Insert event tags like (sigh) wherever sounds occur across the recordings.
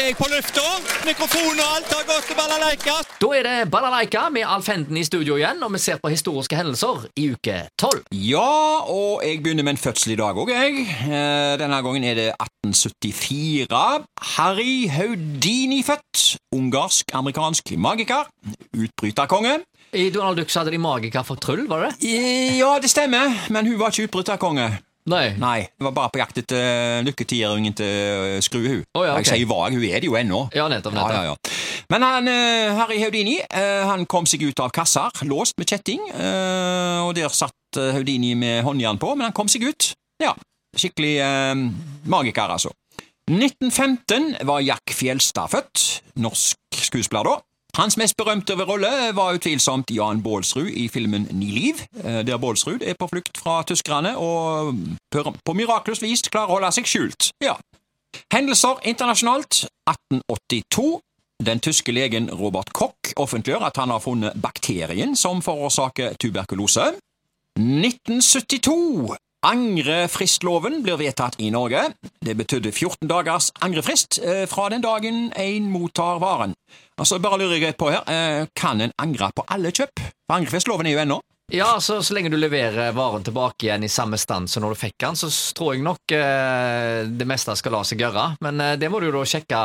er jeg på lufta. Mikrofon og alt har gått til balalaika. Da er det Balalaika med Alf Henden i studio igjen, og vi ser på historiske hendelser i uke 12. Ja, og jeg begynner med en fødsel i dag òg, jeg. Eh, Denne gangen er det 1874. Harry Houdini født. Ungarsk-amerikansk magiker. Utbryterkonge. I Donald Duck så hadde de magiker for tryll, var det? Ja, det stemmer, men hun var ikke utbryterkonge. Nei. Nei, Jeg var bare på jakt etter lykketider og ingen til eh, skrue, hun. Å, ja, ok. Jeg sier var, hun er det jo ennå. Ja, nettopp, nettopp. Ja, ja, ja. Men han, eh, Harry Houdini eh, han kom seg ut av kasser, låst med kjetting, eh, og der satt eh, Houdini med håndjern på, men han kom seg ut. Ja, skikkelig eh, magiker, altså. 1915 var Jack Fjelstad født, norsk skuespiller da. Hans mest berømte rolle var utvilsomt Jan Baalsrud i filmen Ni liv, eh, der Baalsrud er på flukt fra tyskerne og på på mirakuløst vis klarer å holde seg skjult. Ja. Hendelser internasjonalt 1882. Den tyske legen Robert Koch offentliggjør at han har funnet bakterien som forårsaker tuberkulose. 1972. Angrefristloven blir vedtatt i Norge. Det betydde 14 dagers angrefrist eh, fra den dagen en mottar varen. Altså, bare lurer jeg på her, eh, Kan en angre på alle kjøp? For Angrefristloven er jo ennå. Ja, så, så lenge du leverer varen tilbake igjen i samme stand som når du fikk den, så tror jeg nok eh, det meste skal la seg gjøre. Men eh, det må du jo da sjekke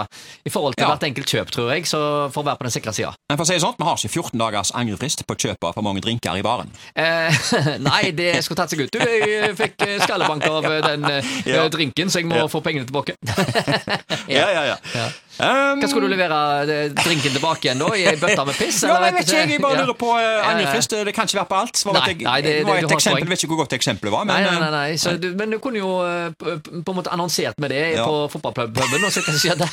i forhold til Ja. hvert enkelt kjøp, tror jeg, så for å være på den sikre sida. Men for å si det sånn, vi har ikke 14 dagers angrefrist på kjøp av for mange drinker i baren. Eh, (laughs) nei, det skulle tatt seg ut. Du, jeg fikk eh, skallebank av eh, den eh, (laughs) Ja. drinken, så jeg må Ja. få pengene tilbake. (laughs) Ja, ja, ja. Um, Hva skal du levere eh, drinken tilbake igjen, da? I ei bøtte med piss? Ja, eller jeg vet ikke, jeg bare lurer på eh, Ja, ja. angrefrist. Det kan ikke være på alt. Var, Nei, et, nei, det- det var et eksempel, jeg vet ikke hvor godt eksempelet var, men nei, nei, nei, nei. Så du, men du kunne jo eh, på en måte annonsert med det Ja. på fotballpuben, og så hva skjedde.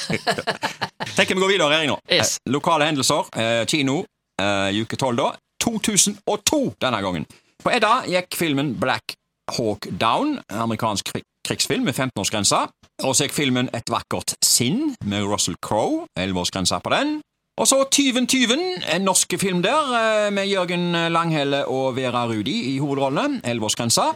(laughs) tenker vi går videre her nå. Yes. Eh, Lokale hendelser. Eh, kino eh, i uke 12 da. 2002 denne gangen. På Edda gikk filmen Black Hawk Down, amerikansk krigsfilm med 15-årsgrense. Og så gikk filmen Et vakkert sinn med Russell Crowe, 11-årsgrense på den. Og så Tyven tyven, en norsk film der, eh, med Jørgen Langhelle og Vera Rudi i hovedrollene, 11-årsgrense.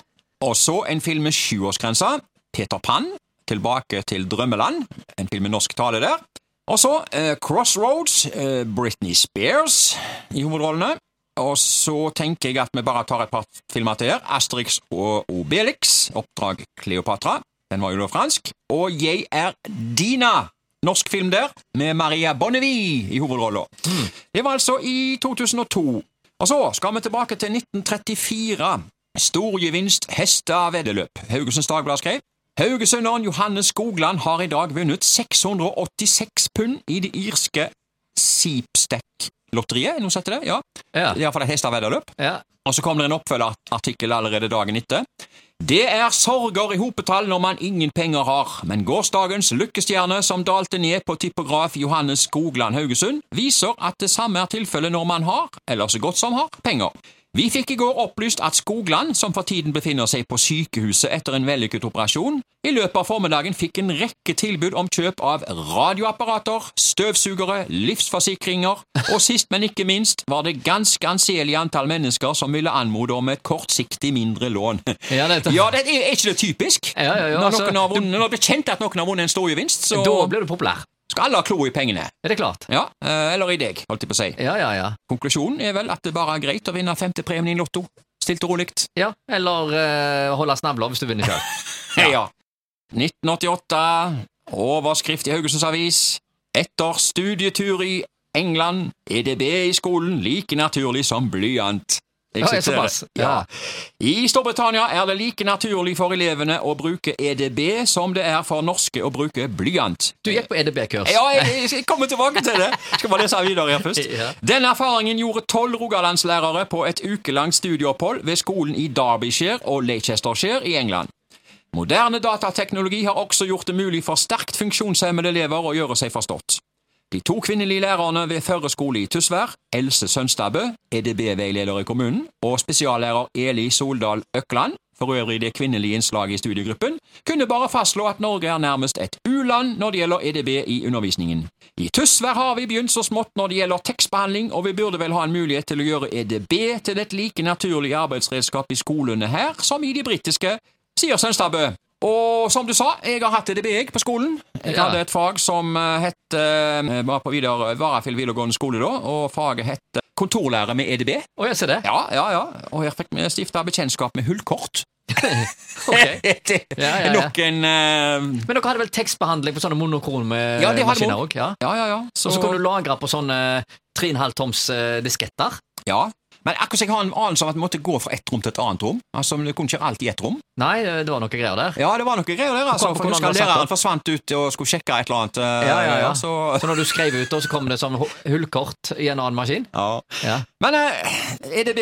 Og så en film med 7-årsgrense, Peter Pan, Tilbake til drømmeland, en film med norsk tale der. Og så eh, Crossroads, eh, Britney Spears i hovedrollene. Og så tenker jeg at vi bare tar et par filmer til her. Asterix og Obelix, Oppdrag Kleopatra. Den var jo da fransk. Og Jeg er Dina, norsk film der, med Maria Bonnevie i hovedrollen. Det var altså i 2002. Og så skal vi tilbake til 1934. Storgevinst hesteveddeløp. Haugesunds Dagblad skrev. Haugesunderen Johannes Skogland har i dag vunnet 686 pund i det irske Seepstack-lotteriet. Er det noe som heter det? Ja. Ja. Det er iallfall et hesteveddeløp. Ja. Og så kom det en oppfølgerartikkel allerede dagen etter. Det er sorger i hopetall når man ingen penger har, men gårsdagens lykkestjerne som dalte ned på typograf Johannes Skogland Haugesund, viser at det samme er tilfellet når man har, eller så godt som har, penger. Vi fikk i går opplyst at Skogland, som for tiden befinner seg på sykehuset etter en vellykket operasjon, i løpet av formiddagen fikk en rekke tilbud om kjøp av radioapparater, støvsugere, livsforsikringer, og sist, men ikke minst, var det ganske anselig antall mennesker som ville anmode om et kortsiktig mindre lån. Ja, nettopp. Ja, det er, er ikke det typisk? Ja, ja, ja, når, altså, noen har vunnet, når det blir kjent at noen har vunnet en storgevinst, så Da blir du populær. Skal alle ha klo i pengene. Er det klart? Ja, eh, eller i deg, holdt jeg på å si. Ja, ja, ja. Konklusjonen er vel at det bare er greit å vinne femtepremien i Lotto. Stilt og rolig. ja. Eller uh, holde snabla hvis du vinner sjøl. (laughs) Ja. 1988. Overskrift i Haugesunds Avis. Etter studietur i England, EDB i skolen like naturlig som blyant. Jeg Ja, Ja. I Storbritannia er det like naturlig for elevene å bruke EDB som det er for norske å bruke blyant. Du gikk på EDB-kurs. Ja, jeg, jeg kommer tilbake til det. (laughs) Skal bare lese videre her først. Ja. Denne erfaringen gjorde tolv rogalandslærere på et ukelangt studieopphold ved skolen i Derbyshire og Leicestershire i England. Moderne datateknologi har også gjort det mulig for sterkt funksjonshemmede elever å gjøre seg forstått. De to kvinnelige lærerne ved Førre skole i Tysvær, Else Sønstadbø, EDB-veileder i kommunen, og spesiallærer Eli Soldal Økland, for øvrig det kvinnelige innslaget i studiegruppen, kunne bare fastslå at Norge er nærmest et u-land når det gjelder EDB i undervisningen. I Tysvær har vi begynt så smått når det gjelder tekstbehandling, og vi burde vel ha en mulighet til å gjøre EDB til et like naturlig arbeidsredskap i skolene her som i de britiske, sier Sønstabø. Og som du sa, jeg har hatt EDB jeg på skolen. Jeg Ja. hadde et fag som uh, het uh, Var på videre, Varafjell videregående skole da, og faget het kontorlære med EDB. Å, jeg ser det. Ja, ja, ja. Og her fikk stifta bekjentskap med hullkort. (laughs) Ok. det Ja, ja, ja. (laughs) Nok en uh... Men dere hadde vel tekstbehandling på sånne monokrome Ja, maskiner òg? Ja. Ja, ja, ja. Og så kunne du lagre på sånne 3,5 toms uh, disketter. Ja. Men akkurat som jeg har en anelse om at vi måtte gå fra ett rom til et annet rom. Altså, Vi kunne ikke alt i ett rom. Nei, det var noe greier der. Ja, det var noe greier der. altså. For husker Læreren forsvant ut og skulle sjekke et eller annet. eh, Ja, ja, ja. Så, Så når du skrev ut, så kom det som hullkort i en annen maskin? ja. Ja. Men eh, EDB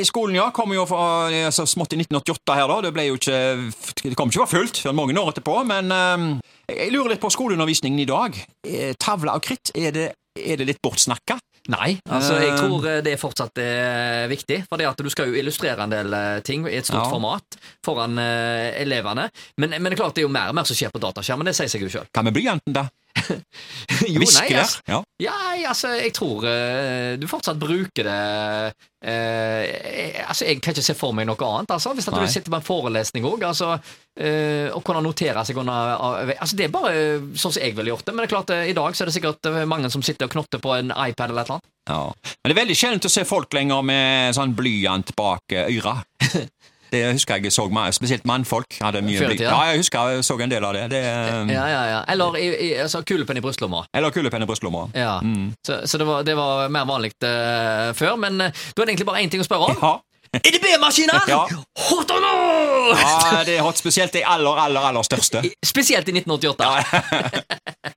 i skolen, ja, kom jo fra eh, så smått i 1988 her, da. Det ble jo ikke Det kom ikke for fullt før mange år etterpå, men eh, jeg lurer litt på skoleundervisningen i dag. Eh, Tavle og kritt, er det, er det litt bortsnakka? Nei, altså jeg Eh. tror det det fortsatt er viktig. For det at du skal jo illustrere en del eh, ting i et stort Ja. format foran eh, elevene. Men, men det er klart det er jo mer og mer som skjer på dataskjermen, det sier seg jo sjøl. Hva med blyanten, da? (laughs) Jo, nei, altså, Ja. ja, altså, jeg tror uh, du fortsatt bruker det uh, Altså, Jeg kan ikke se for meg noe annet. altså, Hvis at Nei. du sitter på en forelesning òg, altså, Uh, og kunne notere seg under altså, Det er bare sånn som jeg ville gjort det. Men det er klart, i dag så er det sikkert mange som sitter og knotter på en iPad eller et eller annet. Ja. Men det er veldig sjelden å se folk lenger med sånn blyant bak øra. (laughs) Det husker jeg så meg, spesielt mannfolk hadde mye Før i tida? Ja, jeg husker jeg så en del av det. det eh, Ja, ja, ja. Eller i, i, altså, kulepenn i brystlomma. Eller kulepenn i brystlomma. Ja. Mm. Så, så det, var, det var mer vanlig uh, før. Men uh, da er det egentlig bare én ting å spørre om. Ja. EDB-maskiner! Ja. Hot or not? ja, det er hot spesielt de aller, aller, aller største. Spesielt i 1988. (laughs)